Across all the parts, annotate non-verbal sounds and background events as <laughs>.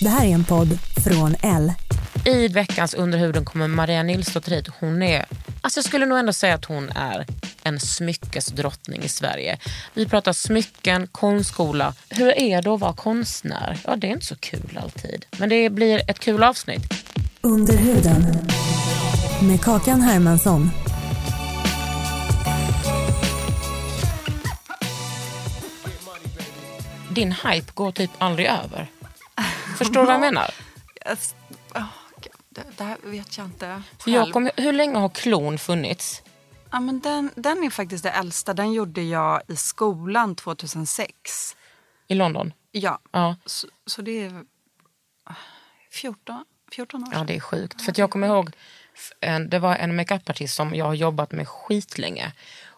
Det här är en podd från L. I veckans Underhuden kommer Maria Nilsdotter. Hon är, alltså jag skulle nog ändå säga att hon är en smyckesdrottning i Sverige. Vi pratar smycken, konstskola. Hur är det att vara konstnär? Ja, det är inte så kul alltid. Men det blir ett kul avsnitt. Under huden. Med Kakan Hermansson. Din hype går typ aldrig över. Förstår du vad jag menar? Det, det här vet jag inte För jag själv. kommer, hur länge har klon funnits? Ja, men den, den är faktiskt det äldsta. Den gjorde jag i skolan 2006. I London? Ja, Ja. så, så det är ah, 14, 14 år Ja, sedan. det är sjukt. För jag kommer ihåg, det var en makeupartist som jag har jobbat med skitlänge.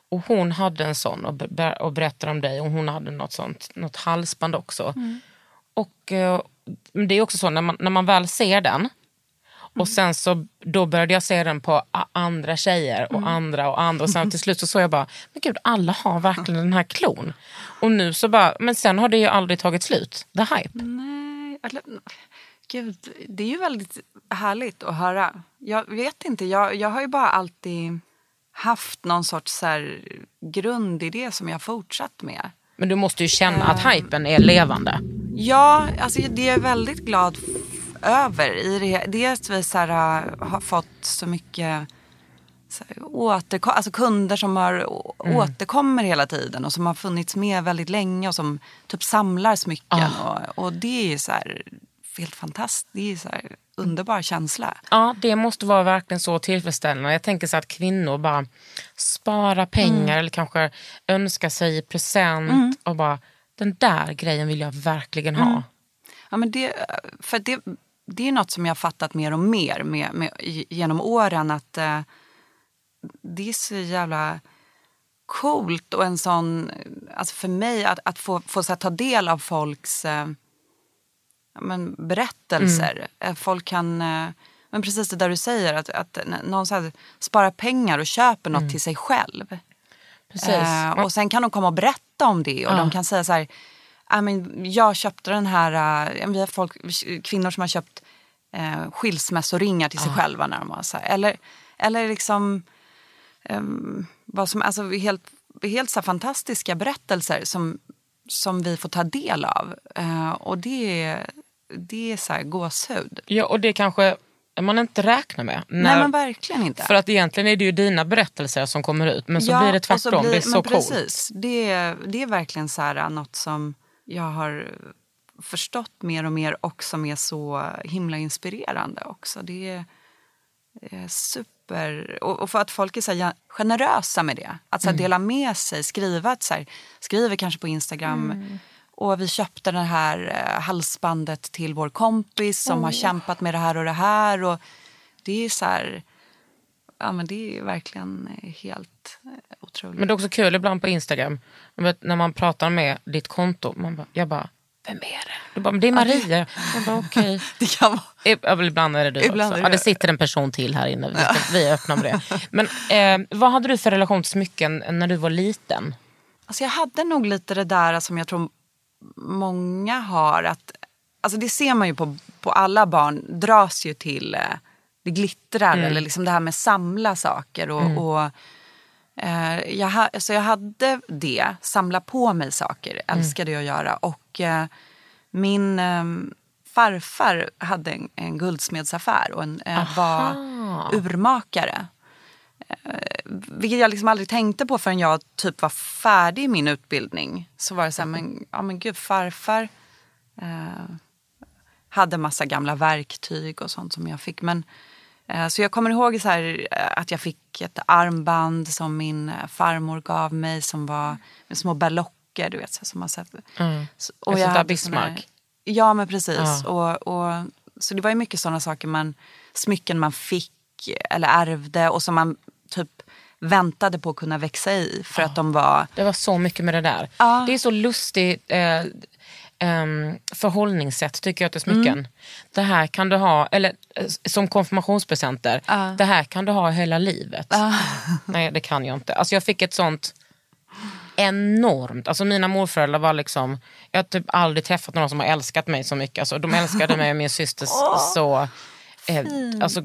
Och hon hade en sån och, ber- och berättade om dig och hon hade något sånt, något halsband också. Och eh, det är också så när man, när man väl ser den och sen så då började jag se den på andra tjejer och andra och andra och sen till slut så såg jag bara, men gud alla har verkligen den här klon. Och nu så bara, men sen har det ju aldrig tagit slut, the hype. Nej, eller, gud, det är ju väldigt härligt att höra. Jag vet inte, jag, jag har ju bara alltid haft någon sorts så här, grundidé som jag fortsatt med. Men du måste ju känna att hypen är levande. Ja, alltså det är jag väldigt glad över. I det, dels vi så här, äh, har fått så mycket så här, återko- alltså kunder som har, å- återkommer hela tiden och som har funnits med väldigt länge och som typ samlar smycken. Och, och det är så här, helt fantastiskt. Det är så här, underbar känsla. Ja, det måste vara verkligen så tillfredsställande. Jag tänker så att kvinnor bara sparar pengar eller kanske önskar sig present och bara den där grejen vill jag verkligen ha. Ja, men det, för det, det är något som jag har fattat mer och mer med, med, genom åren. att eh, Det är så jävla coolt och en sån... Alltså för mig att, att få, få så här, ta del av folks eh, men, berättelser. Eh, Folk kan... Eh, men precis det där du säger, att, att någon så här, sparar pengar och köper något till sig själv. Precis. Eh, och sen kan de komma och berätta om det och de kan säga så här, "Ja, men jag köpte den här, eh, vi har folk, kvinnor som har köpt eh, skilsmässoringar till sig själva när de har så här, eller, eller liksom ehm, vad som, alltså helt, helt så fantastiska berättelser som, som vi får ta del av. Eh, och det det är så här gåshud. Ja, och det kanske man inte räknar med. Nej När- men verkligen inte. För att egentligen är det ju dina berättelser som kommer ut men så blir det och tvärtom. blir- det är så coolt. precis. Det, är- det är verkligen så här, något som jag har förstått mer och mer och som är så himla inspirerande också. Det är, är super... Och, och för att folk är så här generösa med det. Att så Mm. här dela med sig, skriva att så här, skriver kanske på Instagram Mm. Och vi köpte det här eh, halsbandet till vår kompis som har kämpat med det här och det här. Och det är så här... Ja, men det är verkligen helt eh, otroligt. Men det är också kul ibland på Instagram när man pratar med ditt konto. Man bara, jag bara, vem är det? Du bara, men det är Maria. Jag bara, okej. <laughs> det kan vara... Ibland är det du Ibland också. är Ja, det- det sitter en person till här inne. Vi, ska, vi är öppna med det. Men eh, vad hade du för relation till smycken när du var liten? Alltså jag hade nog lite det där som jag tror många har. Att, alltså det ser man ju på, på alla barn, dras ju till eh, det glittrar eller liksom det här med samla saker. Och, och, eh, jag, ha, så jag hade det, samla på mig saker, älskade jag att göra. Och eh, min ehm, farfar hade en, en guldsmedsaffär och en, eh, var urmakare. Eh, vilket jag liksom aldrig tänkte på förrän jag typ var färdig i min utbildning. Så var det så här, men, ja men gud farfar eh, hade massa gamla verktyg och sånt som jag fick. Men, eh, så jag kommer ihåg så här, eh, att jag fick ett armband som min eh, farmor gav mig som var med små berlocker. Du vet, så, här, som man Mm. sånt där hade såna Bismarck. här- Ja men precis. Ja. Och, och, så det var ju mycket sådana saker, man, smycken man fick eller ärvde och som man typ väntade på att kunna växa i för att de var... Det var så mycket med det där. Ja. Det är så lustigt eh, ehm, förhållningssätt tycker jag till smycken. Mm. Det här kan du ha, eller eh, som konfirmationspresenter, Ja. det här kan du ha hela livet. <laughs> Nej det kan jag inte. Alltså jag fick ett sånt enormt, alltså mina morföräldrar var liksom, jag har typ aldrig träffat någon som har älskat mig så mycket. Alltså, de älskade mig och min syster så Eh, alltså,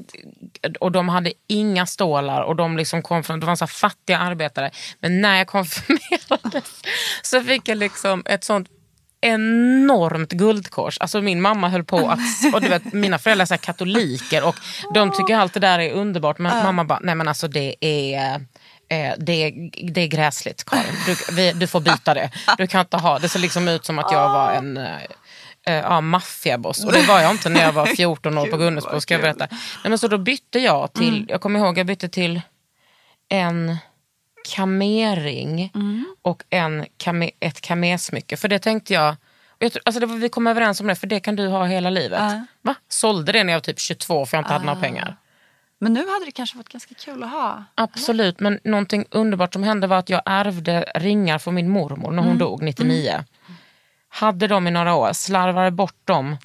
och de hade inga stålar och de liksom kom från, de var så fattiga arbetare. Men när jag konfirmerades så fick jag liksom ett sånt enormt guldkors. Alltså min mamma höll på att, <laughs> och du vet mina föräldrar är katoliker och de tycker allt det där är underbart. Men mamma bara, nej men alltså det är eh, det är, det är gräsligt Karin, du, vi, du får byta det. Du kan inte ha, det ser liksom ut som att jag var en eh, ja, maffiaboss. Och det var jag inte när jag var <laughs> 14 år på Gunnesbo ska jag berätta. Nej, men så då bytte jag till, jag kommer ihåg jag bytte till en kamering och en kame, ett kamesmycke. För det tänkte jag, jag tror- alltså det var, vi kom överens om det, för det kan du ha hela livet. Ja. Va? Sålde det när jag var typ 22 för jag inte hade några pengar. Men nu hade det kanske varit ganska kul att ha. Absolut, men någonting underbart som hände var att jag ärvde ringar från min mormor när hon dog 99. Hade dem i några år, slarvade bort dem,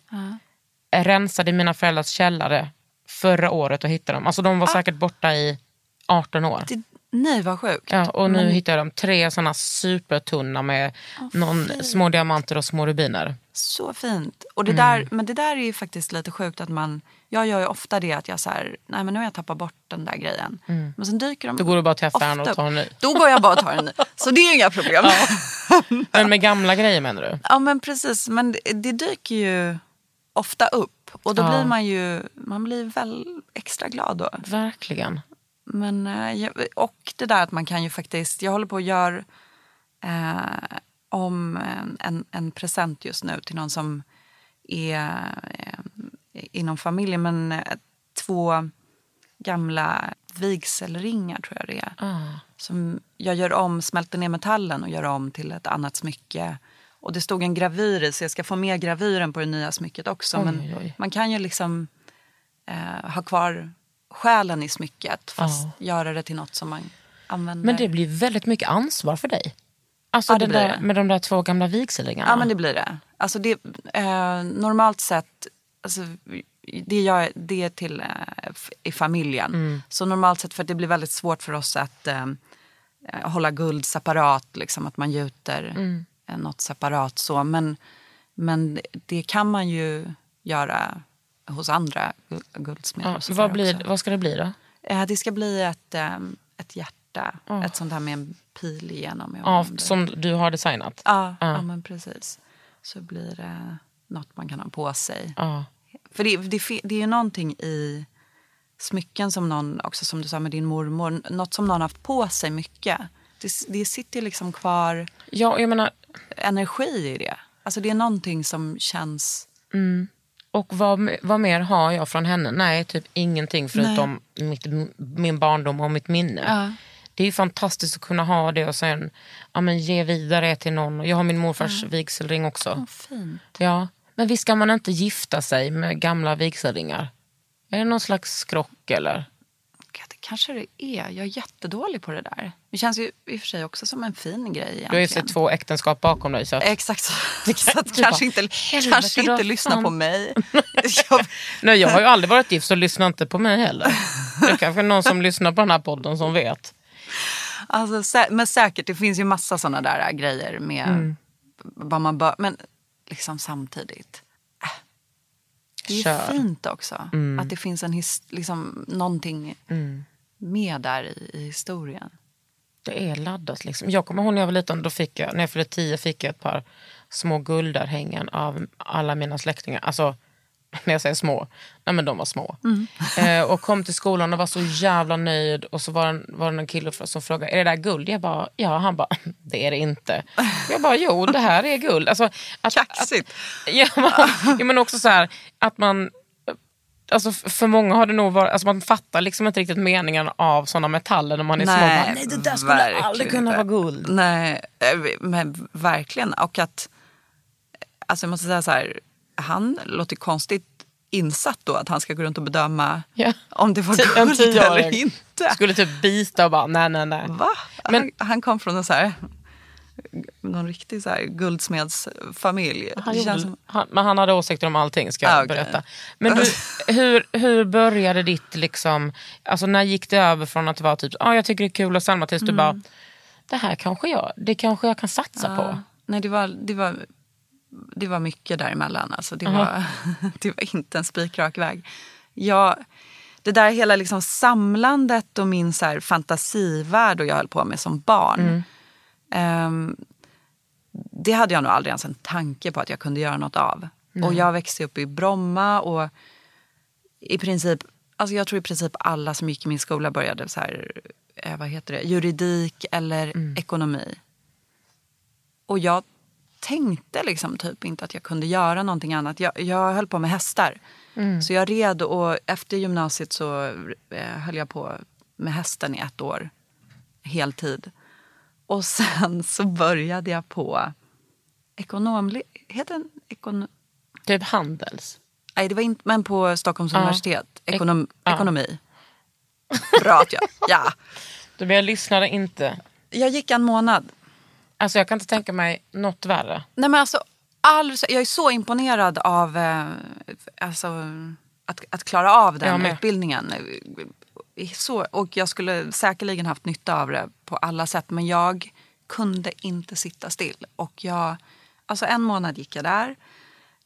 rensade mina föräldrars källare förra året och hittade dem. Alltså de var säkert borta i 18 år. Det, nej vad sjukt. Ja, och nu hittar jag dem. Tre såna supertunna med någon, små diamanter och små rubiner. Så fint. Och det Mm. där, men det där är ju faktiskt lite sjukt att man... Jag gör ju ofta det att jag så här, nej men nu har jag tappat bort den där grejen. Men sen dyker de Mm. Då går du bara till affären och tar en ny. Då går jag bara och tar en ny. Så det är inga problem. Ja, <laughs> <laughs> Men med gamla grejer menar du? men precis. Men det, det dyker ju ofta upp. Och då Ja. blir man ju man blir väl extra glad då. Verkligen. Men, eh, och det där att man kan ju faktiskt, jag håller på att göra eh, om en, en, en present just nu till någon som är eh, inom familjen. Men eh, två gamla vigselringar tror jag det är. Ah. Som jag gör om, smälter ner metallen och gör om till ett annat smycke. Och det stod en gravyr i så jag ska få med gravyren på det nya smycket också. Oj, men oj, man kan ju liksom eh, ha kvar själen i smycket fast göra det till något som man använder. Men det blir väldigt mycket ansvar för dig. Alltså Ja, det där, det. med de där två gamla vigselringarna. Ja men det blir det. Alltså det eh, normalt sett, alltså, det gör det är till eh, i familjen. Mm. Så normalt sett, för det blir väldigt svårt för oss att eh, hålla guld separat, liksom att man gjuter Mm. eh, något separat så. Men, men det kan man ju göra hos andra gu- guldsmeder. Ja, vad, blir, vad ska det bli då? Eh, det ska bli ett, eh, ett hjärta, ett sånt här med en pil igenom. Ja, som du har designat? Ja, Ja. ja. men precis. Så blir det något man kan ha på sig. För det, det, det är ju någonting i smycken som någon, också som du sa med din mormor, något som någon haft på sig mycket. Det, det sitter liksom kvar ja, jag menar, energi i det. Alltså det är någonting som känns... och vad, vad mer har jag från henne? Nej, typ ingenting förutom mitt, min barndom och mitt minne. Ja. Det är fantastiskt att kunna ha det och sen ja, men ge vidare till någon. Jag har min morfars vigselring också. Vad fint. Ja, men visst ska man inte gifta sig med gamla vigselringar? Är det någon slags skrock eller? Det kanske det är. Jag är jättedålig på det där. Det känns ju i och för sig också som en fin grej Du har ju egentligen. sett två äktenskap bakom dig. Så att, Exakt <laughs> så. Så att kanske inte, kanske då, inte lyssna på mig. Jag, <laughs> nej, jag har ju aldrig varit gift så lyssna inte på mig heller. Det är kanske någon som lyssnar på den här podden som vet. Alltså, men säkert, det finns ju massa såna där äh, grejer med Mm. vad man bör, Men liksom samtidigt. Det är Kör. fint också. Mm. Att det finns en his, liksom, någonting med där i, i historien. det är laddat. Liksom. Jag kommer ihåg när jag var liten, då fick jag, när jag fyllde tio fick jag ett par små guldörhängen av alla mina släktingar. Alltså, <laughs> när jag säger små, nej men de var små. <laughs> Eh, och kom till skolan och var så jävla nöjd. Och så var det, var det en kille som frågade, är det där guld? Jag bara, ja. Han bara, <laughs> det är det inte. Jag bara, jo det här är guld. Alltså, att, Kaxigt. Att, ja, men, också så här, att man Alltså för många har det nog varit, alltså man fattar liksom inte riktigt meningen av sådana metaller när man är små. Bara, Nej det där skulle aldrig kunna vara guld. Nej, eh, men verkligen. Och att, alltså jag måste säga så här, han låter konstigt insatt då att han ska gå runt och bedöma Ja. om det var guld eller inte. Skulle typ bita och bara, nej nej nej. Va? Men- han, han kom från en så här, någon riktig så här guldsmedsfamilj. Han Det gjorde, som, han, men han hade åsikter om allting ska jag Ah, okej. berätta. Men du, <laughs> hur, hur började ditt, liksom, alltså när gick det över från att vara typ, ah, jag tycker det är kul att samla tills Mm. du bara, det här kanske jag, det kanske jag kan satsa på. nej, det var, det, var, det var mycket däremellan. Alltså, det, var, <laughs> det var inte en spikrak väg. Jag, det där hela liksom samlandet och min så här fantasivärld och jag höll på med som barn. ehm, det hade jag nog aldrig ens en tanke på att jag kunde göra något av. Och jag växte upp i Bromma och i princip, alltså jag tror i princip alla som gick i min skola började så här, eh, vad heter det, juridik eller ekonomi. Och jag tänkte liksom typ inte att jag kunde göra någonting annat. Jag, jag höll på med hästar. Så jag red och efter gymnasiet så eh, höll jag på med hästen i ett år. Heltid. Och sen så började jag på ekonom... Heter den ekonom... Typ handels. Nej, det var inte, men på Stockholms Ja. universitet. Ekonom, ja. Ekonomi. Bra att jag... Ja. <laughs> Du, jag lyssnade inte. Jag gick en månad. Alltså jag kan inte tänka mig något värre. Nej, men alltså, all, jag är så imponerad av eh, alltså, att, att klara av den utbildningen. Så, och jag skulle säkerligen haft nytta av det på alla sätt. Men jag kunde inte sitta still. Och jag, alltså en månad gick jag där.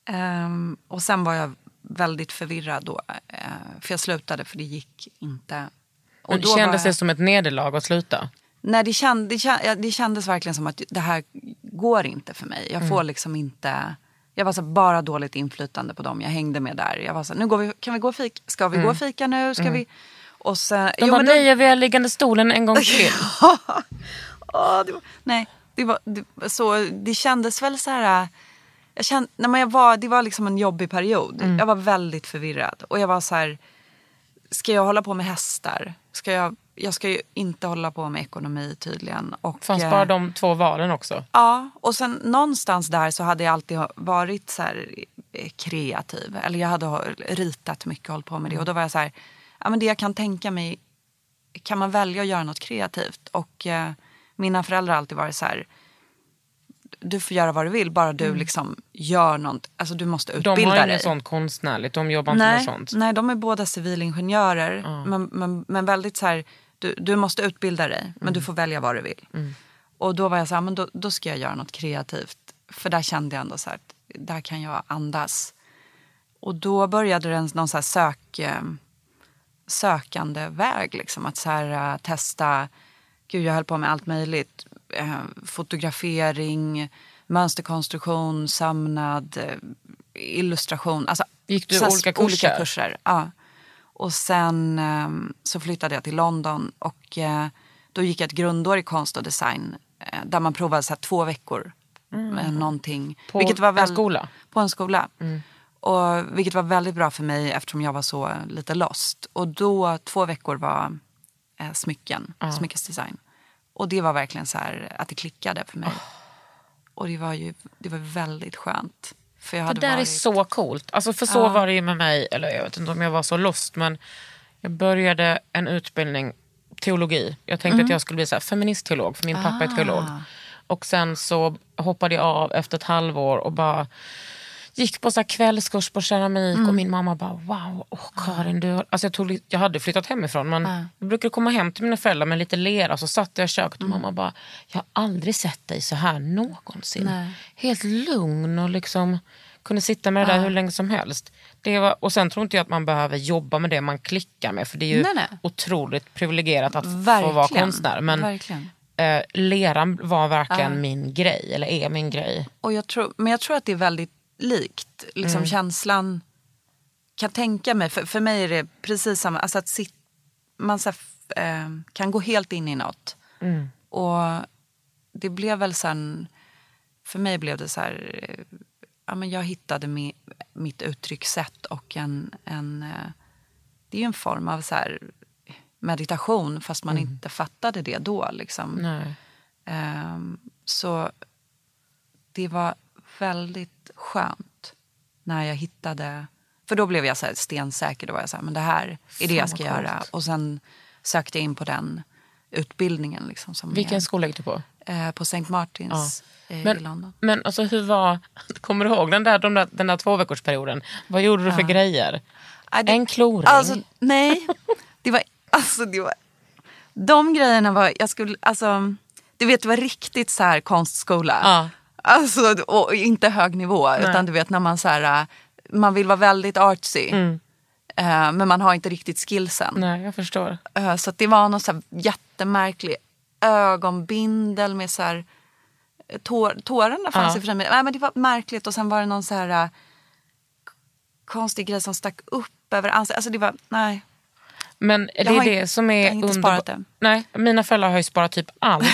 Ehm, och sen var jag väldigt förvirrad då. eh, för jag slutade för det gick inte. Och Men då kändes jag- det som ett nederlag att sluta? Nej, det, känd, det, känd, det kändes verkligen som att det här går inte för mig. Jag får liksom inte... Jag var så bara dåligt inflytande på dem jag hängde med där. Jag var så nu går vi, kan vi gå och fika? Ska vi gå och fika nu? Ska vi... Och sen, De jo, bara, nej jag vill ha liggande stolen en gång till. <laughs> Åh, det var, nej, det, var, det, så, det kändes väl så här... Jag kände, nej, men jag var, det var liksom en jobbig period. Jag var väldigt förvirrad. Och jag var så här... Ska jag hålla på med hästar? Ska jag, jag ska ju inte hålla på med ekonomi tydligen. Och, Fanns eh, bara de två valen också? Ja, och sen någonstans där så hade jag alltid varit så här eh, kreativ. Eller jag hade ha- ritat mycket och hållit på med det. Och då var jag så här, ja men det jag kan tänka mig, kan man välja att göra något kreativt? Och eh, mina föräldrar har alltid varit så här, du får göra vad du vill, bara du liksom gör något. Alltså du måste Mm. De utbilda har dig. inget sånt konstnärligt, de jobbar inte Nej, med sånt. nej, de är båda civilingenjörer. Men, men, men väldigt så här, du, du måste utbilda dig, men Mm. du får välja vad du vill. Och då var jag så här, men då, då ska jag göra något kreativt. För där kände jag ändå så här, där kan jag andas. Och då började det någon så här sök, eh, sökande väg. Liksom. Att så här, eh, testa, gud jag höll på med allt möjligt. Eh, fotografering, mönsterkonstruktion, sömnad, illustration. Alltså, Gick du olika olika kurser? kurser. Ja. Och sen eh, så flyttade jag till London och eh, då gick jag ett grundår i konst och design eh, där man provade så här, två veckor. med Någonting. Mm. På vilket var en väl- skola? På en skola. Och, vilket var väldigt bra för mig eftersom jag var så lite lost. Och då, två veckor var eh, smycken, smyckesdesign. Och det var verkligen så här att det klickade för mig. Och det var ju det var väldigt skönt. För Det där är varit... så coolt. Alltså för så var det ju med mig, eller jag vet inte om jag var så lost men jag började en utbildning, teologi. Jag tänkte Mm. att jag skulle bli så här feministteolog för min pappa är teolog. Ah. Och sen så hoppade jag av efter ett halvår och bara gick på så kvällskurs på keramik Mm. och min mamma bara wow, åh Karin du har-" alltså jag, tog, jag hade flyttat hemifrån men jag brukade komma hem till mina föräldrar med lite lera så satt jag i köket Mm. och mamma bara jag har aldrig sett dig så här någonsin. Nej. Helt lugn och liksom kunde sitta med det där hur länge som helst. Det var, och sen tror inte jag att man behöver jobba med det man klickar med för det är ju Nej, nej. otroligt privilegierat att få vara konstnär. Men Verkligen. eh, leran var verkligen min grej, eller är min grej. Och jag tror, men jag tror att det är väldigt likt. Liksom Känslan kan tänka mig, för, för mig är det precis samma. Alltså att sit, man så här, eh, kan gå helt in i något. Och det blev väl sen, för mig blev det så här, ja, men jag hittade mi, mitt uttryckssätt och en, en eh, det är ju en form av så här meditation fast man inte fattade det då. Liksom. Nej. Ehm, så det var väldigt skönt när jag hittade... För då blev jag så stensäker. Då var jag så här, men det här är det jag ska göra. Och sen sökte jag in på den utbildningen. Liksom, som Vilken är, skola gick du på? eh, På St. Martins eh, i Men, London. men alltså hur var, <laughs> kommer du ihåg den där, de där, den där tvåveckorsperioden? Vad gjorde du för grejer? Ja, det- En kloring? Alltså, nej. Det var, alltså, det var, de grejerna var... Jag skulle, alltså, du vet, det var riktigt så här konstskola. Ja. Alltså, och inte hög nivå. Utan du vet när man så här, äh, man vill vara väldigt artsy. Eh, men man har inte riktigt skillsen. Nej, jag förstår. Eh, så det var någon så här jättemärklig ögonbindel med så här eh, tår, tårarna fanns Ja. i men- Nej, men det var märkligt och sen var det någon så här konstig grej som stack upp över ansiktet. Alltså det var, nej. Men det är det som är jag har inte underba- sparat det. Nej, mina föräldrar har ju sparat typ allt.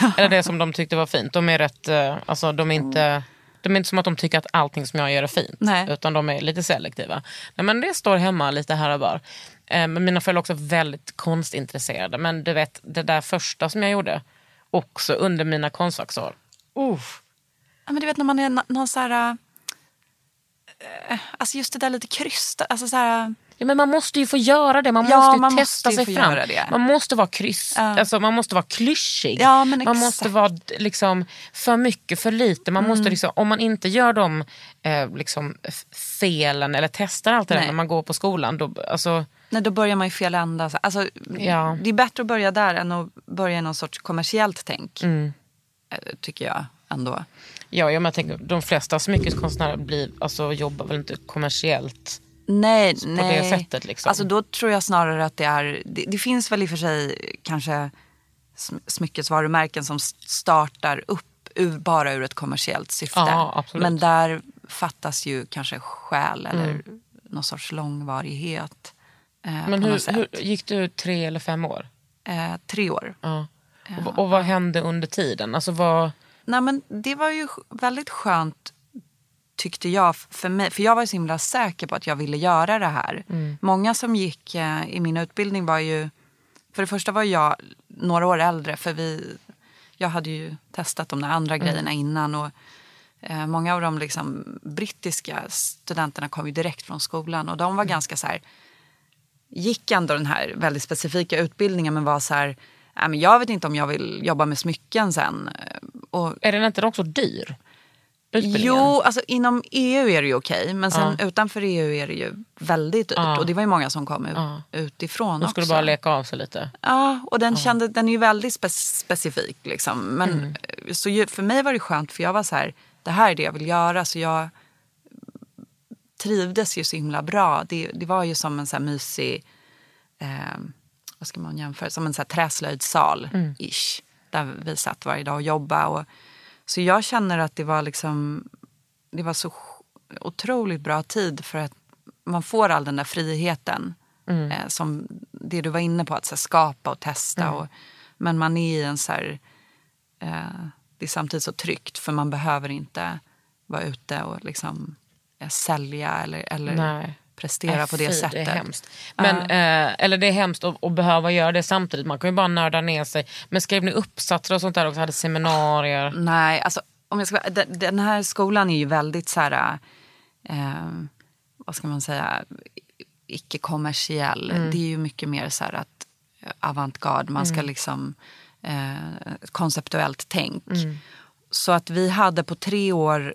<laughs> Eller det som de tyckte var fint. De är rätt, eh, alltså de är inte... De är inte som att de tycker att allting som jag gör är fint. Nej. Utan de är lite selektiva. Nej, men det står hemma lite här och var. Eh, Men mina föräldrar är också väldigt konstintresserade. Men du vet, det där första som jag gjorde, också under mina konstfacksår. Uff. Ja, men du vet när man är nå- någon så här... äh, Alltså just det där lite krystat. Alltså så här, Ja, men man måste ju få göra det, man Ja, måste ju man testa måste sig fram. Man måste vara kryss, alltså, man måste vara klyschig. Ja, man exakt. måste vara liksom, för mycket, för lite. Man Mm. måste liksom, om man inte gör de eh, liksom, felen eller testar allt det där Nej. när man går på skolan. Då, alltså, nej, då börjar man i fel ända. Så- Alltså, Ja. Det är bättre att börja där än att börja i någon sorts kommersiellt tänk. Mm. eh, Tycker jag ändå. ja, jag tänker, de flesta smyckeskonstnärer blir, alltså, jobbar väl inte kommersiellt. Nej, det nej. sättet, liksom. Alltså då tror jag snarare att det är, det, det finns väl i och för sig kanske sm- smyckesvarumärken som startar upp ur, bara ur ett kommersiellt syfte. Ja. Men där fattas ju kanske själ eller någon sorts långvarighet. Eh, Men på hur, hur, gick du tre eller fem år? Eh, tre år. Ja. Och, och vad hände under tiden? Alltså, vad, Nej, men det var ju väldigt skönt tyckte jag för mig. För jag var så himla säker på att jag ville göra det här. Många som gick eh, i min utbildning var ju... För det första var jag några år äldre. För vi, jag hade ju testat de där andra grejerna innan. Och eh, Många av de liksom, brittiska studenterna kom ju direkt från skolan. Och de var ganska så här gick ändå den här väldigt specifika utbildningen men var så här, "Nej, men jag vet inte om jag vill jobba med smycken sen. Och, är den inte också dyr? Jo, alltså inom EU är det ju okej men sen utanför EU är det ju väldigt dyrt. Ja. Och det var ju många som kom ut, Ja. utifrån De också. skulle bara leka av sig lite. Ja, och den, kände, den är ju väldigt spe specifik. Liksom. Men, Mm. Så ju, för mig var det skönt för jag var så här, det här är det jag vill göra. Så jag trivdes ju så himla bra. Det, det var ju som en så här mysig, eh, vad ska man jämföra, som en så här träslöjdssal, Mm. Där vi satt varje dag och jobbade. Och, så jag känner att det var liksom, det var så otroligt bra tid för att man får all den där friheten. Eh, som det du var inne på, att här, skapa och testa. Och, men man är i en så här, eh, det är samtidigt så tryggt för man behöver inte vara ute och liksom eh, sälja eller, eller Nej. Prestera Nej, på det fy, sättet. Det är hemskt. Men, eh, eller det är hemskt att, att behöva göra det samtidigt. Man kan ju bara nörda ner sig. Men skrev ni uppsatser och sånt där också? Hade seminarier? Nej, alltså om jag ska, den, den här skolan är ju väldigt så här, eh, vad ska man säga, icke-kommersiell. Det är ju mycket mer så här att avantgarde, man ska liksom eh, konceptuellt tänk. Så att vi hade på tre år,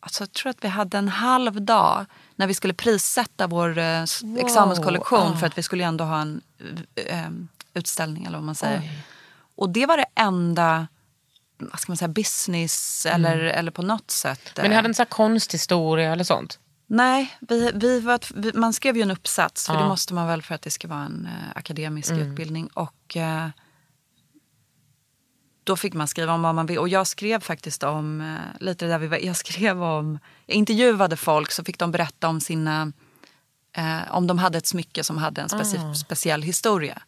alltså jag tror att vi hade en halv dag när vi skulle prissätta vår eh, s- examenskollektion för att vi skulle ändå ha en eh, utställning eller vad man säger. Och det var det enda vad ska man säga, business eller, eller på något sätt. Men ni eh, hade en sån här konsthistoria eller sånt? Nej, vi, vi var, vi, man skrev ju en uppsats, för Ja. det måste man väl för att det ska vara en eh, akademisk Mm. utbildning. Och eh, då fick man skriva om vad man vill. Och jag skrev faktiskt om, eh, lite där vi var, jag <laughs> skrev om, jag intervjuade folk så fick de berätta om sina, eh, om de hade ett smycke som hade en speci- speciell historia.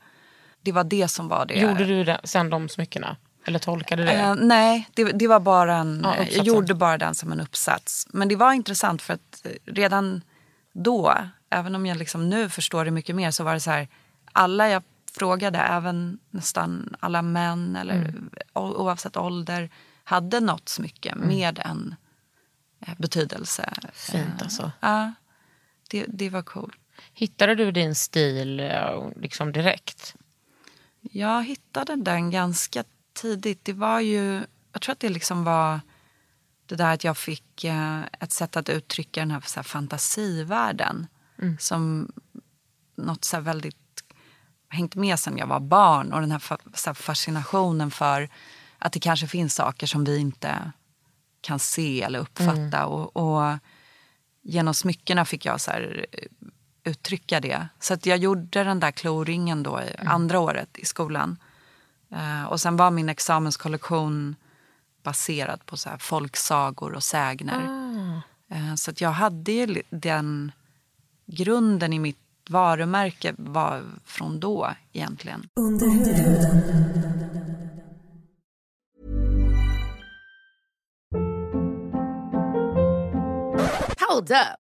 Det var det som var det. Gjorde du det, sen de smyckena? Eller tolkade du det? Eh, nej, det, det var bara en, Ja, jag gjorde bara den som en uppsats. Men det var intressant för att eh, redan då, även om jag liksom nu förstår det mycket mer, så var det så här, alla jag frågade, även nästan alla män eller Mm. oavsett ålder, hade något smycke med en eh, betydelse. Fint Eh, alltså. Ja, det, det var coolt. Hittade du din stil eh, liksom direkt? Jag hittade den ganska tidigt. Det var ju, jag tror att det liksom var det där att jag fick ett sätt att uttrycka den här, så här fantasivärlden. Som något så väldigt hängt med sen jag var barn. Och den här, fascinationen för att det kanske finns saker som vi inte kan se eller uppfatta. Och, och genom smyckena fick jag så här, eh, uttrycka det. Så att jag gjorde den där kloringen då i andra året i skolan. Eh, och sen var min examenskollektion baserad på så här folksagor och sägner. Eh, så att jag hade ju den grunden i mitt varumärke var från då egentligen. Under huden. Hold up.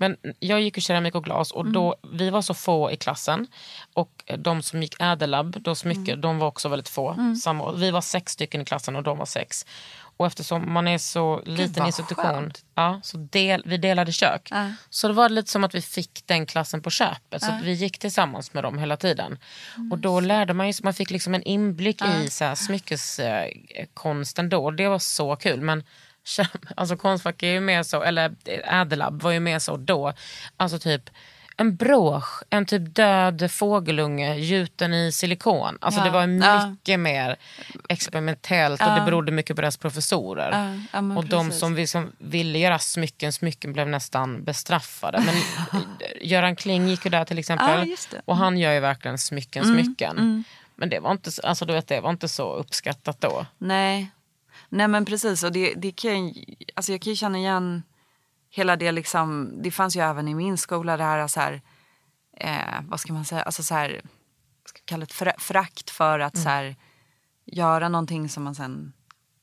Men jag gick ju keramik och glas och då, vi var så få i klassen. Och de som gick ädellab, då smycke, de var också väldigt få. Samma, år. vi var sex stycken i klassen och de var sex. Och eftersom man är så liten institution, ja, så del, vi delade kök. Så det var lite som att vi fick den klassen på köpet. Så att vi gick tillsammans med dem hela tiden. Och då lärde man ju, man fick liksom en inblick i så här, smyckeskonsten då. Det var så kul. Men <laughs> alltså Konstfack är ju mer så, eller Ädellab var ju mer så då. Alltså typ en brosch, en typ död fågelunge gjuten i silikon. Alltså Ja, det var ja. mycket mer experimentellt och det berodde mycket på deras professorer. Ja, ja, och de precis. som liksom ville göra smycken, smycken blev nästan bestraffade. Men <laughs> Göran Kling gick ju där till exempel. Ja. Mm. och han gör ju verkligen smycken, smycken. Men det var, inte, så- alltså, du vet, det var inte så uppskattat då. Nej. Nej men precis. Och det, det kan, alltså jag kan ju känna igen hela det liksom. Det fanns ju även i min skola det här, så här eh, vad ska man säga, alltså så här, vad ska kalla det, Fra- förakt för att så här, göra någonting som man sen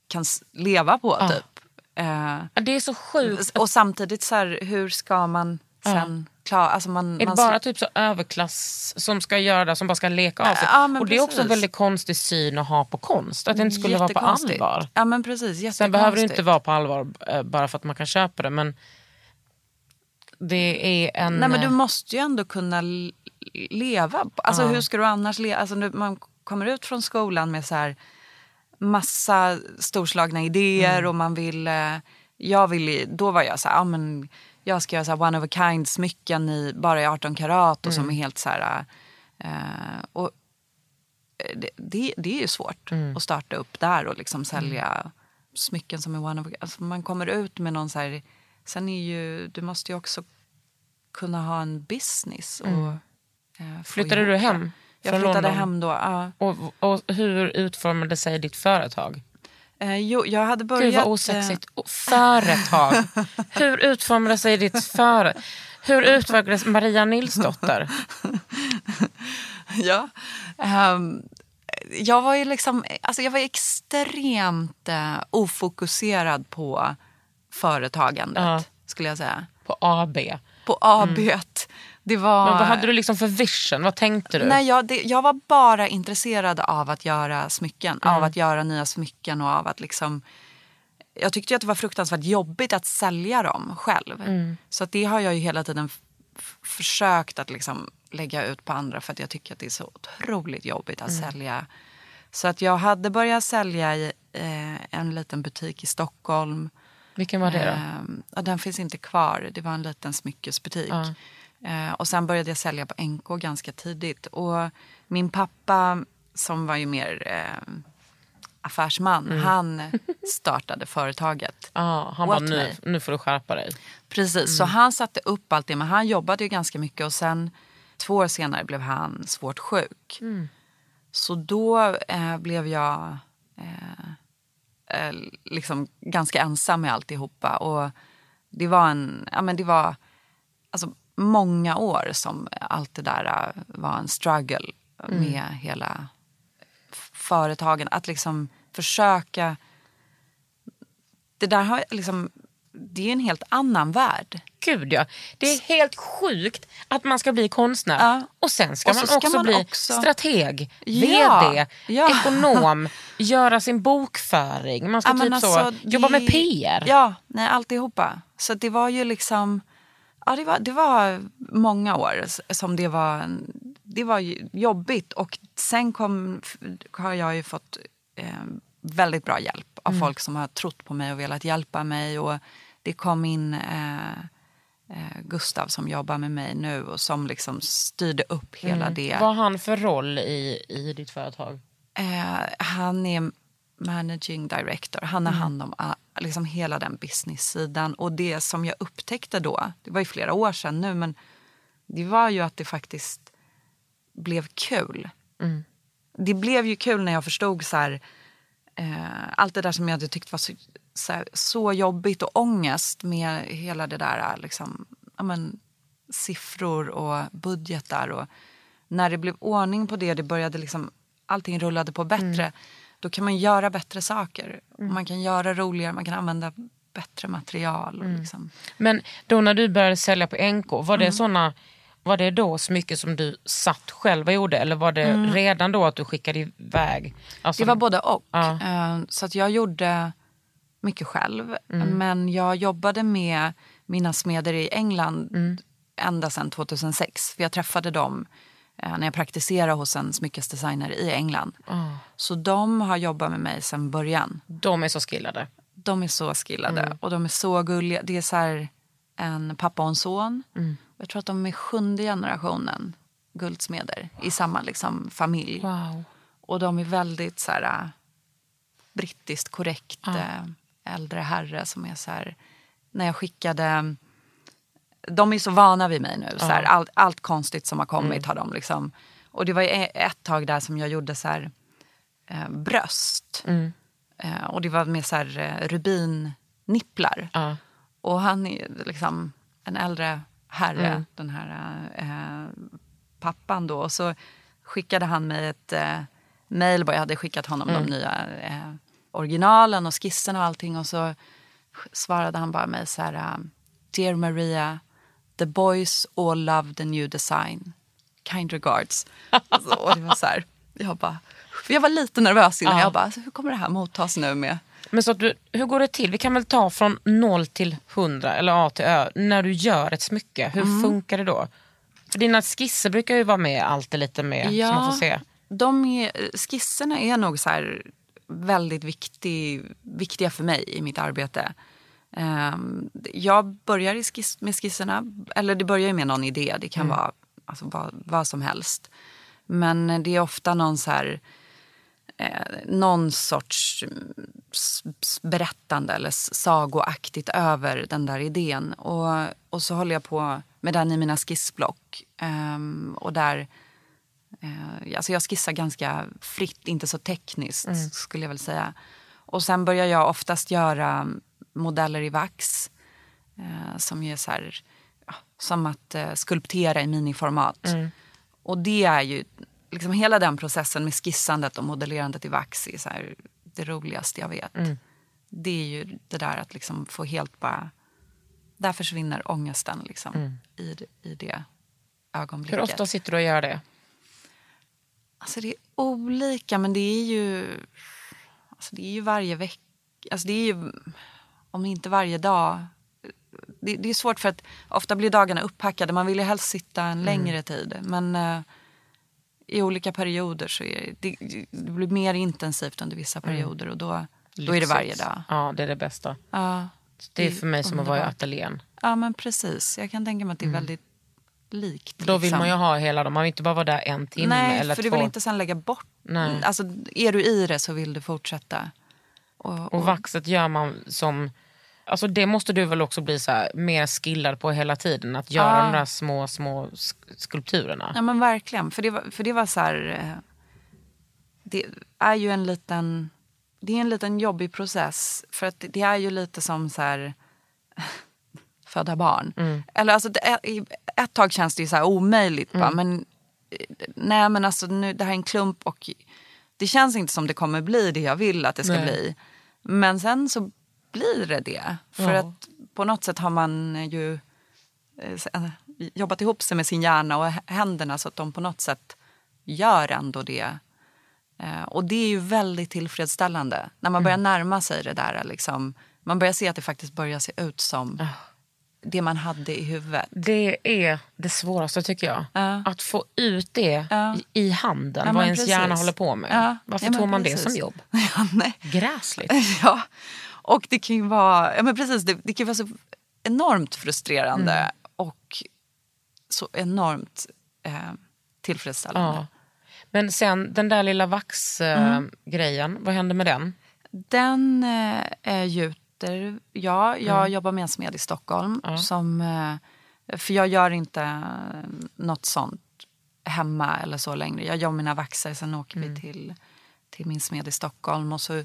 kan leva på typ. Eh, Det är så sjukt. och samtidigt så här, hur ska man sen klara, alltså man, Är det man bara typ så överklass som ska göra det, som bara ska leka av sig? Ja, och det är också en precis. väldigt konstig syn att ha på konst. Att det inte skulle vara på allvar. Ja men precis. Sen behöver det inte vara på allvar eh, bara för att man kan köpa det. Men det är en... Nej men du måste ju ändå kunna leva. Alltså hur ska du annars leva? Alltså, man kommer ut från skolan med så här massa storslagna idéer och man vill... Eh, jag vill då var jag så här, ja, men jag ska göra så one of a kind smycken i, bara i 18 karat och som är helt så här... Eh, och eh, det, det, det är ju svårt att starta upp där och liksom sälja smycken som är one of a alltså Man kommer ut med någon så här... Sen är ju, du måste ju också kunna ha en business. Och, eh, få Flyttade du hem Jag flyttade London? hem då. Ja. Och, och hur utformade sig ditt företag? Eh, jo, jag hade börjat... Gud vad eh, osexigt. Och Företag. <laughs> hur utformade sig ditt företag? Hur utvecklades Maria Nilsdotter? <laughs> ja. ehm, jag var ju liksom, alltså jag var extremt eh, ofokuserad på företagandet, Ja. skulle jag säga. På AB. På AB. Det var... Men vad hade du liksom för vision? Vad tänkte du? Nej, jag, det, jag var bara intresserad av att göra smycken. Av att göra nya smycken och av att liksom... Jag tyckte att det var fruktansvärt jobbigt att sälja dem själv. Så att det har jag ju hela tiden försökt att liksom lägga ut på andra för att jag tycker att det är så otroligt jobbigt att sälja. Så att jag hade börjat sälja i eh, en liten butik i Stockholm. Vilken var det då? Ja, den finns inte kvar. Det var en liten smyckesbutik. Eh, och sen började jag sälja på NK ganska tidigt. Och min pappa, som var ju mer eh, affärsman, Mm. han <laughs> startade företaget. Ja, han bara, nu, mig. nu får du skärpa dig. Precis, så han satte upp allt det. Men han jobbade ju ganska mycket och sen två år senare blev han svårt sjuk. Så då eh, blev jag eh, eh, liksom ganska ensam med alltihopa. Och det var en, ja men det var alltså många år som allt det där eh, var en struggle med hela företagen. Att liksom försöka, det där har liksom, det är en helt annan värld. Gud ja. Det är helt sjukt att man ska bli konstnär Ja. och sen ska Och så man ska också man bli också- strateg, Ja. VD, Ja. ekonom, <laughs> göra sin bokföring. Man ska typ så, alltså, jobba med PR. Ja, nej, alltihopa. Så det var ju liksom... Ja, det var, det var många år som det var, det var jobbigt. Och sen kom, har jag ju fått eh, väldigt bra hjälp av folk som har trott på mig och velat hjälpa mig. Och det kom in eh, eh, Gustav som jobbar med mig nu och som liksom styrde upp hela det. Vad har han för roll i, i ditt företag? Eh, han är managing director. Han har hand om ah, liksom hela den business-sidan. Och det som jag upptäckte då, det var ju flera år sedan nu, men det var ju att det faktiskt blev kul. Det blev ju kul när jag förstod så här, eh, allt det där som jag hade tyckt var så, så, här, så jobbigt och ångest med hela det där liksom, ja, men, siffror och budgetar. Och när det blev ordning på det, det började liksom, allting rullade på bättre. Då kan man göra bättre saker. Och man kan göra roligare, man kan använda bättre material. Och liksom. Men då när du började sälja på NK, var det, Mm. såna, var det då smycken som du satt själv och gjorde eller var det redan då att du skickade iväg? Alltså, Mm. Det var både och. Ja. Eh, Så att jag gjorde mycket själv. Men jag jobbade med mina smeder i England ända sedan 2006. För jag träffade dem när jag praktiserade hos en smyckesdesigner i England. Så de har jobbat med mig sedan början. De är så skillade. De är så skillade och de är så gulliga. Det är så en pappa och en son. Jag tror att de är sjunde generationen guldsmeder i samma liksom, familj. Wow. Och de är väldigt så här, äh, brittiskt korrekt äh, äldre herre som är så här... När jag skickade... De är så vana vid mig nu. Så här, allt, allt konstigt som har kommit har de liksom... Och det var e- ett tag där som jag gjorde så här, eh, bröst. Eh, och det var med så här, eh, rubinnipplar. Och han är liksom en äldre herre, den här eh, pappan då. Och så skickade han mig ett eh, mail, jag hade skickat honom de nya eh, originalen och skissen och allting. Och så svarade han bara mig så här, eh, Dear Maria, the boys all love the new design. Kind regards. Alltså, och det var så här, jag bara, jag var lite nervös innan. Ja. Jag bara, alltså, hur kommer det här mottas nu med Men så du, hur går det till? Vi kan väl ta från noll till hundra eller A till Ö. När du gör ett smycke, hur Mm. funkar det då? För dina skisser brukar ju vara med alltid lite med. Så man får se. De är, skisserna är nog så här väldigt viktig, viktiga för mig i mitt arbete. Ehm, jag börjar skiss, med skisserna, eller det börjar ju med någon idé. Det kan vara alltså, vad, vad som helst. Men det är ofta någon så här eh, någon sorts mm, berättande eller sagoaktigt över den där idén. Och, och så håller jag på med den i mina skissblock. Ehm, och där, eh, alltså jag skissar ganska fritt, inte så tekniskt skulle jag väl säga. Och sen börjar jag oftast göra modeller i vax. Eh, som är så här, ja, som att eh, skulptera i miniformat. Och det är ju, liksom hela den processen med skissandet och modellerandet i vax är så här, det roligaste jag vet. Det är ju det där att liksom få helt bara, där försvinner ångesten liksom i, det- i det ögonblicket. Hur ofta sitter du och gör det? Alltså det är olika, men det är ju, alltså det är ju varje vecka. Alltså det är ju, om inte varje dag. Det, det är svårt för att ofta blir dagarna upphackade. Man vill ju helst sitta en längre tid. Men eh, i olika perioder så är det, det, blir mer intensivt under vissa perioder. Och då, då är det varje dag. Ja, det är det bästa. Ja, Det Det är för mig som att vara i ateljén. ja men precis. Jag kan tänka mig att det är väldigt likt. Då vill liksom. man ju ha hela dem. Man vill inte bara vara där en timme Nej, eller för två. du vill inte sen lägga bort. Nej. Alltså, är du i det så vill du fortsätta. Och, Och vaxet gör man som... Alltså det måste du väl också bli så här, mer skillad på hela tiden. Att göra Ja. de där små, små sk- skulpturerna. Ja men verkligen. För det var, för det var så här... eh, Det är ju en liten... Det är en liten jobbig process. För att det- är ju lite som så här... <laughs> Föda barn. Eller alltså ett tag känns det ju så här omöjligt. Bara, men eh, nej men alltså nu, det här är en klump och det känns inte som det kommer bli det jag vill att det ska Nej. bli. Men sen så blir det det. För Ja. att på något sätt har man ju eh, jobbat ihop sig med sin hjärna och händerna så att de på något sätt gör ändå det. Eh, Och det är ju väldigt tillfredsställande när man börjar närma sig det där. Liksom, man börjar se att det faktiskt börjar se ut som det man hade i huvudet. Det är det svåraste tycker jag. Ja. Att få ut det Ja. i, handen, Ja, vad ens precis. hjärna håller på med. Varför tog man det precis. som jobb? <laughs> Gräsligt. <laughs> Ja, och det kan ju vara, ja men precis, det, det kan vara så enormt frustrerande Mm. och så enormt eh, tillfredsställande. Men sen den där lilla vaxgrejen, vad hände med den? Den eh, är gjuter, ja, jag Mm. jobbar med en smed i Stockholm. Som, eh, för jag gör inte eh, något sånt hemma eller så längre. Jag gör mina vaxer, sen åker Mm. vi till, till min smed i Stockholm. Och så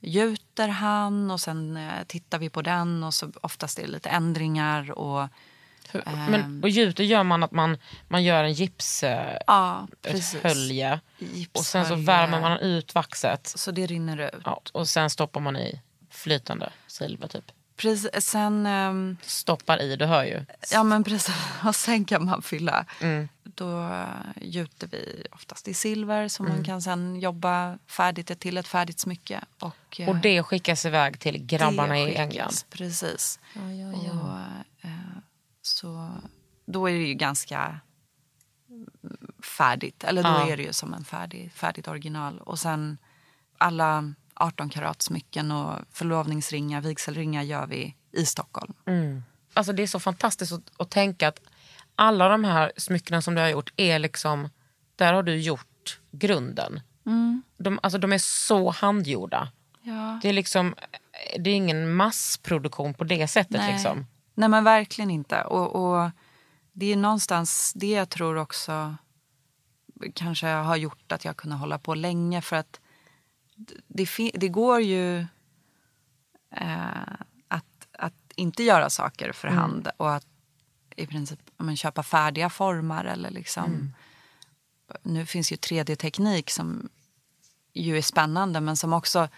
gjuter han och sen eh, tittar vi på den och så oftast är det lite ändringar. Och, Hur- Ehm. Men, och gjuter gör man att man, man gör en gipshölje ja, precis. och sen så värmer man ut vaxet Så det rinner ut. ja, och sen stoppar man i flytande silver typ. Precis, sen... ehm, Stoppar i, du hör ju. Ja men precis, <laughs> och sen kan man fylla. Mm. Då eh, gjuter vi oftast i silver så Mm. man kan sen jobba färdigt till ett färdigt smycke. Och, eh, Och det skickas iväg till grabbarna det i skickas, England. Precis. Och, eh, så då är det ju ganska mm, färdigt. Eller då Ja. är det ju som en färdig, färdigt original. Och sen alla 18 karat smycken och förlovningsringar, vigselringar gör vi i Stockholm. Alltså det är så fantastiskt att, att tänka att alla de här smyckena som du har gjort är liksom, där har du gjort grunden. De, alltså de är så handgjorda. Ja. Det är liksom, det är ingen massproduktion på det sättet Nej. liksom. Nej men verkligen inte. Och, och det är någonstans det jag tror också kanske har gjort att jag kunnat hålla på länge. För att det, det går ju eh, att, att inte göra saker för hand och att i princip men, köpa färdiga formar eller liksom. Nu finns ju 3D-teknik som ju är spännande men som också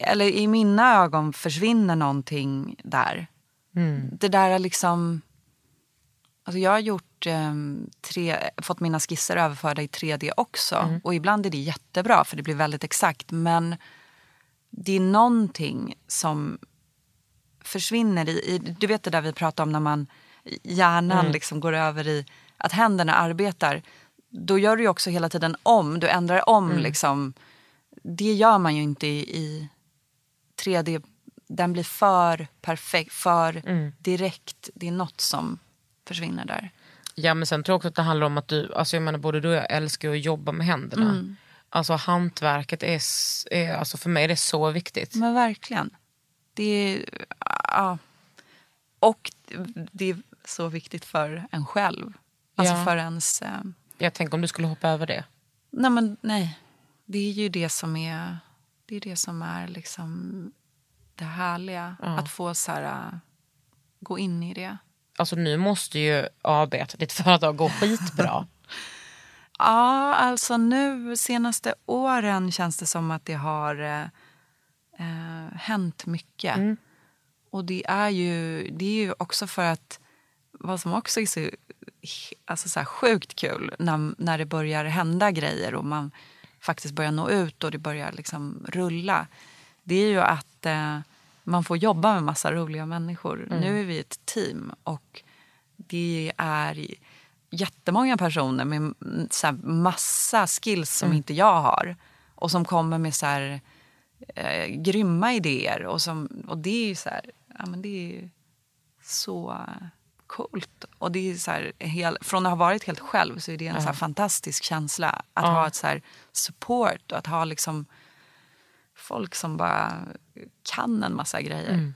eller i mina ögon försvinner någonting där. Det där är liksom... Alltså jag har gjort, ehm, tre, fått mina skisser överförda i 3D också. Och ibland är det jättebra för det blir väldigt exakt. Men det är någonting som försvinner i, i... Du vet det där vi pratade om när man hjärnan liksom går över i att händerna arbetar. Då gör du ju också hela tiden om. Du ändrar om liksom. Det gör man ju inte i, i 3D. Den blir för perfekt, för direkt. Det är något som försvinner där. Ja men sen tror jag också att det handlar om att du, alltså jag menar både du och jag älskar att jobba med händerna. Mm. Alltså hantverket är, är alltså för mig är det så viktigt. Men verkligen. Det är, ja. Och det är så viktigt för en själv. Alltså Ja. för ens... Eh, Jag tänker om du skulle hoppa över det. nej men nej. Det är ju det som är, det är, det som är liksom det härliga. Att få så här, äh, gå in i det. Alltså nu måste ju arbeta ditt företag gå skitbra. <laughs> Ja, alltså nu senaste åren känns det som att det har eh, eh, hänt mycket. Och det är, ju, det är ju också för att vad som också är så, alltså så sjukt kul när, när det börjar hända grejer och man faktiskt börjar nå ut och det börjar liksom rulla. Det är ju att eh, man får jobba med massa roliga människor. Nu är vi ett team och det är jättemånga personer med mm, så här massa skills som inte jag har. Och som kommer med så här, eh, grymma idéer. Och, som, och det är ju så här, ja, men det är så coolt. Och det är så här, hel, från att ha varit helt själv så är det en så här fantastisk känsla. Att ha ett så här support och att ha liksom folk som bara kan en massa grejer.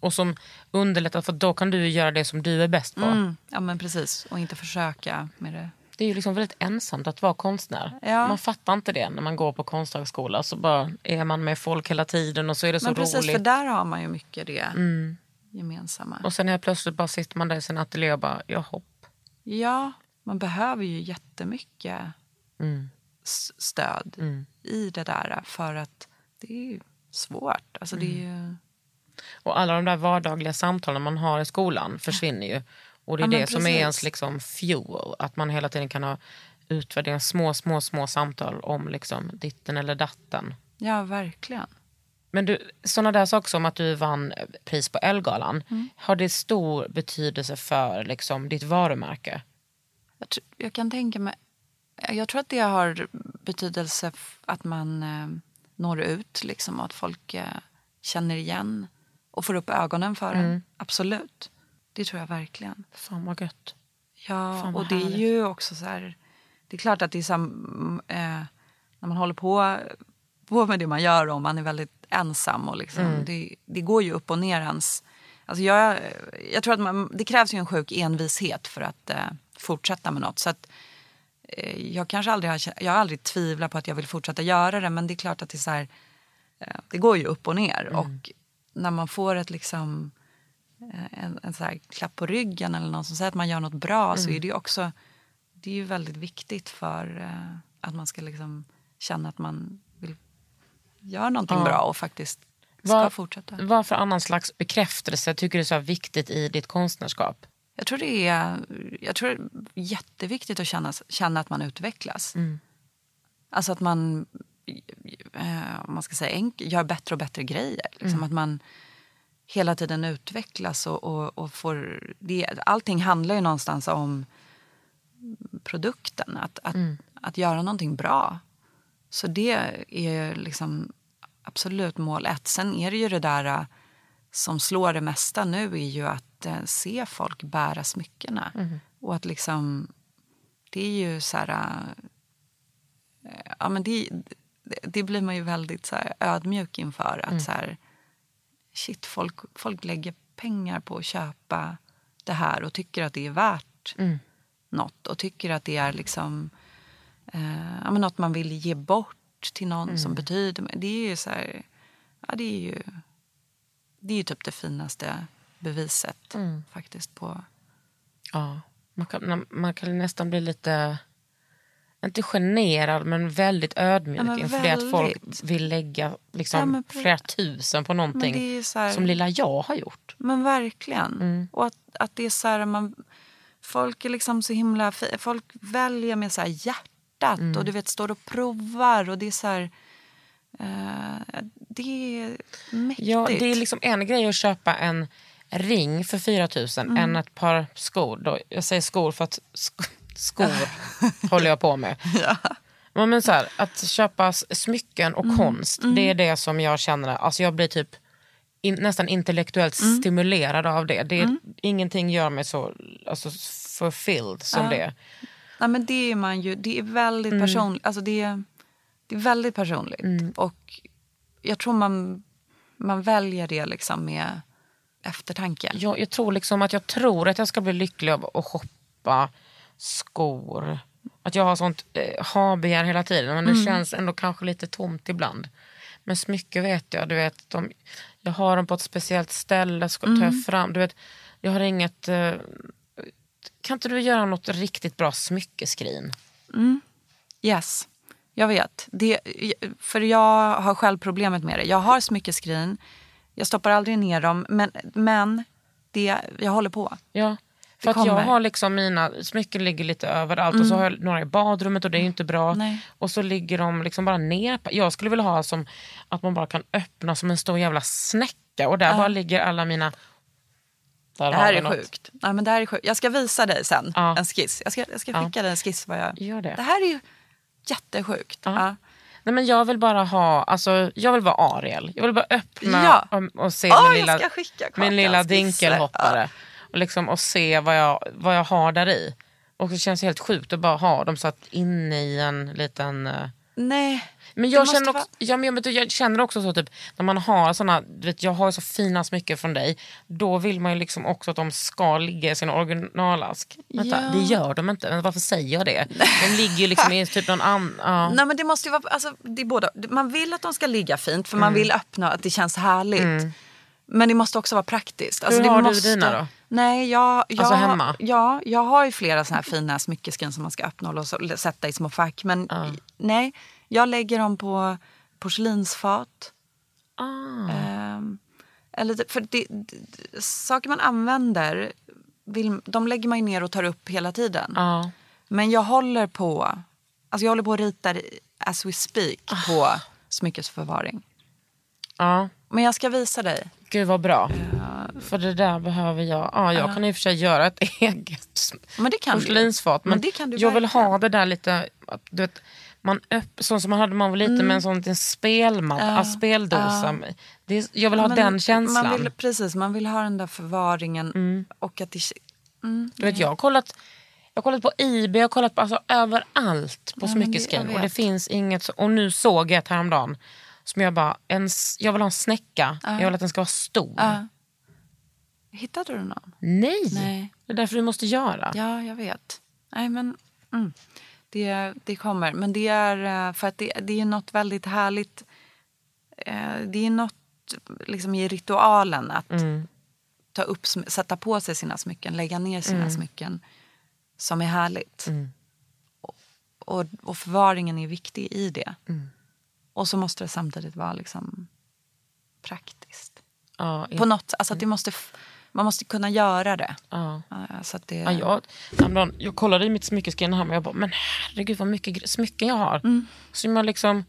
Och som underlättar för då kan du göra det som du är bäst på. Mm, ja men precis. Och inte försöka med det. Det är ju liksom väldigt ensamt att vara konstnär. Ja. Man fattar inte det när man går på konsthögskola. Så bara är man med folk hela tiden och så är det så Men precis, roligt. för där har man ju mycket det gemensamma. Och sen helt plötsligt bara sitter man där i sin ateljé och bara, ja hopp. Ja, man behöver ju jättemycket Mm. stöd i det där för att det är ju svårt. Alltså det är Mm. ju... Och alla de där vardagliga samtalen man har i skolan försvinner ju. Och det är Ja, det som är ens liksom fuel. Att man hela tiden kan ha utvärdera små, små, små samtal om liksom ditten eller datten. Ja, verkligen. Men du, sådana där saker som att du vann pris på Elgalan. Har det stor betydelse för liksom, ditt varumärke? Jag, jag kan tänka mig... Jag tror att det har betydelse att man eh, når ut liksom, och att folk eh, känner igen och får upp ögonen för Mm. en. Absolut. Det tror jag verkligen. Fan vad gött. Ja, vad och det är härligt. ju också så här... Det är klart att det är så här, eh, när man håller på, på med det man gör och man är väldigt ensam och liksom, Mm. det, det går ju upp och ner ens... Alltså jag, jag tror att man, det krävs ju en sjuk envishet för att eh, fortsätta med något. Så att, jag kanske aldrig har, jag har aldrig tvivlat på att jag vill fortsätta göra det men det är klart att det är så här, eh, det går ju upp och ner. Och när man får ett liksom eh, en, en så här klapp på ryggen eller någon som säger att man gör något bra så är det ju också det är ju väldigt viktigt för eh, att man ska liksom känna att man vill göra någonting Ja. bra och faktiskt ska Vad, fortsätta. vad för annan slags bekräftelse tycker du är så viktigt i ditt konstnärskap? Jag tror det är, jag tror det är jätteviktigt att känna, känna att man utvecklas. Alltså att man, eh, om man ska säga enk, gör bättre och bättre grejer. Liksom Att man hela tiden utvecklas och, och, och får... Det, allting handlar ju någonstans om produkten. Att, att, att göra någonting bra. Så det är liksom absolut mål ett. Sen är det ju det där eh, som slår det mesta nu är ju att eh, se folk bära smyckena. Och att liksom, det är ju så här... eh, ja, men det, det, blir man ju väldigt så ödmjuk inför. Att så här, shit, folk, folk lägger pengar på att köpa det här och tycker att det är värt något. Och tycker att det är liksom eh, ja, men något man vill ge bort till någon som betyder... Det är ju så här, ja, det är ju, det är ju typ det finaste beviset faktiskt på... Ja, man kan, man kan nästan bli lite, inte generad men väldigt ödmjuk Ja, men inför det att folk väldigt. vill lägga liksom Ja, flera tusen på någonting här- som lilla jag har gjort. Men verkligen. Mm. Och att, att det är så här, man, folk är liksom så himla Folk väljer med så här hjärtat Mm. och du vet står och provar och det är så här... Eh, det är mäktigt. Ja, det är liksom en grej att köpa en ring för 4 000 Mm. än ett par skor. Då, jag säger skor för att sk skor <laughs> håller jag på med. Ja. Men så här, att köpa smycken Mm. och konst, det är det som jag känner, alltså jag blir typ in, nästan intellektuellt Mm. stimulerad av det. det är, Ingenting gör mig så alltså, fulfilled som det. Nej, men det är man ju. Det är väldigt Mm. personligt. Alltså det, är, det är väldigt personligt. Och jag tror man, man väljer det liksom med eftertanke. Jag, jag tror liksom att jag tror att jag ska bli lycklig av att shoppa skor. Att jag har sånt eh, ha-begär hela tiden men det känns ändå kanske lite tomt ibland. Men smycken vet jag, du vet, de, jag har dem på ett speciellt ställe, ska, tar jag fram, du vet, Jag har inget... eh, kan inte du göra något riktigt bra smyckeskrin? Yes, jag vet. Det, för jag har själv problemet med det. Jag har smyckeskrin, jag stoppar aldrig ner dem, men, men det, jag håller på. Ja. För att jag har liksom mina smycken ligger lite överallt och så har jag några i badrummet och det är ju inte bra. Nej. Och så ligger de liksom bara ner. Jag skulle vilja ha som att man bara kan öppna som en stor jävla snäcka och där bara ligger alla mina... Det här är något. sjukt. Nej, men det här är sjukt. Jag ska visa dig sen Ja. en skiss. Jag ska, jag ska Ja. skicka dig en skiss. Vad jag... Gör det. det här är ju jättesjukt. Ja. Nej, men jag vill bara ha, alltså, jag vill vara Ariel. Jag vill bara öppna Ja. och, och se Ja, min lilla, min lilla dinkelhoppare. Och, liksom, och se vad jag, vad jag har där i. Och det känns helt sjukt att bara ha dem satt inne i en liten... eh, Nej. Men jag känner, också, vara- ja, men jag, känner också så typ när man har såna, du vet, jag har så fina smycken från dig. Då vill man ju liksom också att de ska ligga i sin originalask. Vänta, Ja. det gör de inte. Men varför säger jag det? <laughs> De ligger ju liksom i typ någon annan... Ja. Nej men det måste vara, alltså, det är båda. Man vill att de ska ligga fint för man vill öppna att det känns härligt. Men det måste också vara praktiskt. Alltså, Hur har du måste... dina då? Nej, jag, jag, Alltså hemma? Ja, jag har ju flera såna här fina smyckeskrin som man ska öppna och sätta i små fack. Men nej, jag lägger dem på porslinsfat. Ah. Ehm, eller, det- för det, det, saker man använder, vill, de lägger man ju ner och tar upp hela tiden. Ja. Men jag håller på alltså jag håller på och ritar as we speak på smyckesförvaring. ja. Men jag ska visa dig. Gud vad bra. För det där behöver jag. Ja, jag kan i och för sig göra ett <laughs> eget Men det kan porslinsfat. Men, Men det kan du jag vill verkligen. ha det där lite, du vet, man öpp, så som man hade när man var liten med en sån liten spelmatta, Mm. Ja, speldosa. Det är, jag vill ha Men den känslan. Man vill, precis, man vill ha den där förvaringen. Och att det, Du vet, jag, har kollat, jag har kollat på Ebay, jag har kollat på, alltså, överallt på Ja, det- jag Och det finns inget. så- Och nu såg jag ett häromdagen. Som jag bara, en, jag vill ha en snäcka. Jag vill att den ska vara stor. Ja. Hittade du någon? Nej. Nej. Det är därför du måste göra. Ja, jag vet. Nej, men mm. Det, det kommer. Men det är eh, för att det, det är något väldigt härligt. eh, Det är något liksom i ritualen att ta upp, sätta på sig sina smycken, lägga ner sina smycken som är härligt. Och, och, och förvaringen är viktig i det. Och så måste det samtidigt vara liksom praktiskt. Ja, På något, alltså att det måste, f- man måste kunna göra det. ja. Så att det, Ja, jag, häromdagen, jag kollade i mitt smyckeskrin hemma och jag bara, men herregud vad mycket smycken jag har. Mm. Som jag liksom...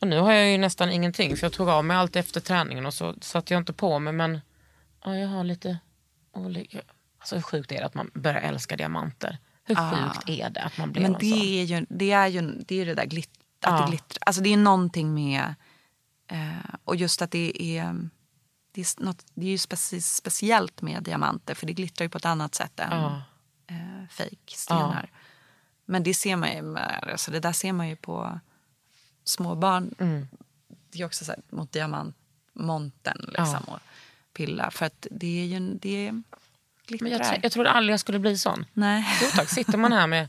Och nu har jag ju nästan ingenting för jag tog av mig allt efter träningen och så satte jag inte på mig men ja, jag har lite olika... Alltså hur sjukt är det att man börjar älska diamanter? Hur sjukt är det att man blir Ah. Men en det sån? är ju det, är ju, det, är ju det där glitt, att Ja. det glittrar. Alltså det är någonting med... Eh, och just att det är... Det är, något, det är ju speci, speciellt med diamanter för det glittrar ju på ett annat sätt än Ja. eh, fejkstenar. Men det ser man ju, alltså det där ser man ju på små barn. Mm. Det är också så här, mot diamantmonten liksom, och pilla. För att det är ju det glittrar. Men jag, jag trodde aldrig jag skulle bli sån. Nej. Jo tack, sitter man här med,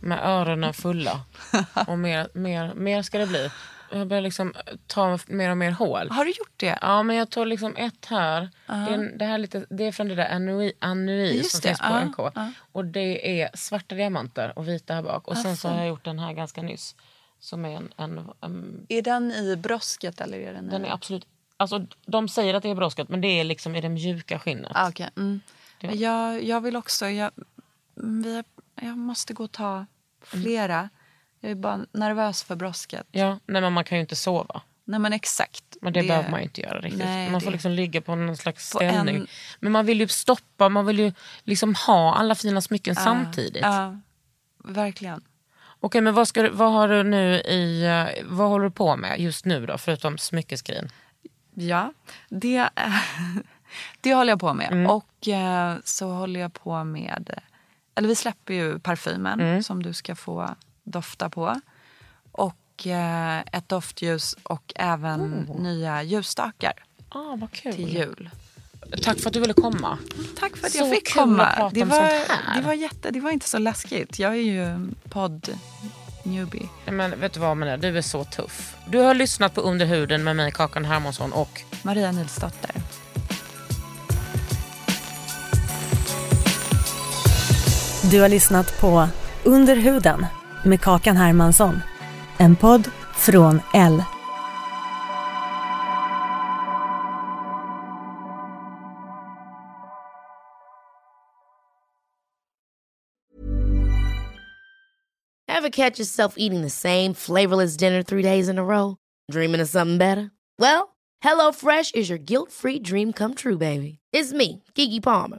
med öronen fulla <laughs> och mer, mer, mer ska det bli. Jag börjar liksom ta mer och mer hål. Har du gjort det? Ja, men jag tog liksom ett här. Det, är, det, här är lite, det är från det där Anui, Anui Just som det, finns på ja, NK. Och det är svarta diamanter och vita här bak. Och sen så har jag gjort den här ganska nyss. Som är en, en, en Är den i brosket eller är den, den i... är absolut... Alltså, de säger att det är broskat men det är liksom i det mjuka skinnet. Ah, okej. mm. Jag, jag vill också... Jag, mm, vi, jag måste gå och ta flera. Jag är bara nervös för brosket. Ja, nej, men man kan ju inte sova. Nej men exakt. Men det, behöver man ju inte göra riktigt. Nej, man får det- liksom ligga på någon slags På ställning. en- Men man vill ju stoppa, man vill ju liksom ha alla fina smycken samtidigt. Ja, verkligen. Okej, men vad, ska vad har du nu i, eh, vad håller du på med just nu då, förutom smyckeskrin? Ja, det, <laughs> det håller jag på med. Mm. Och eh, så håller jag på med... Eller vi släpper ju parfymen Mm. som du ska få dofta på. Och eh, ett doftljus och även oh. nya ljusstakar ah, vad kul. till jul. Tack för att du ville komma. Tack för att så jag fick komma. Det var, det, var jätte, det var inte så läskigt. Jag är ju podd newbie. Men vet du vad Maria, du är så tuff. Du har lyssnat på Under huden med mig Kakan Hermansson och Maria Nilsdotter. Du har lyssnat på Under huden med Kakan Hermansson. En podd från L. Ever catch yourself eating the same flavorless dinner three days in a row? Dreaming of something better? Well, HelloFresh is your guilt-free dream come true, baby. It's me, Kiki Palmer.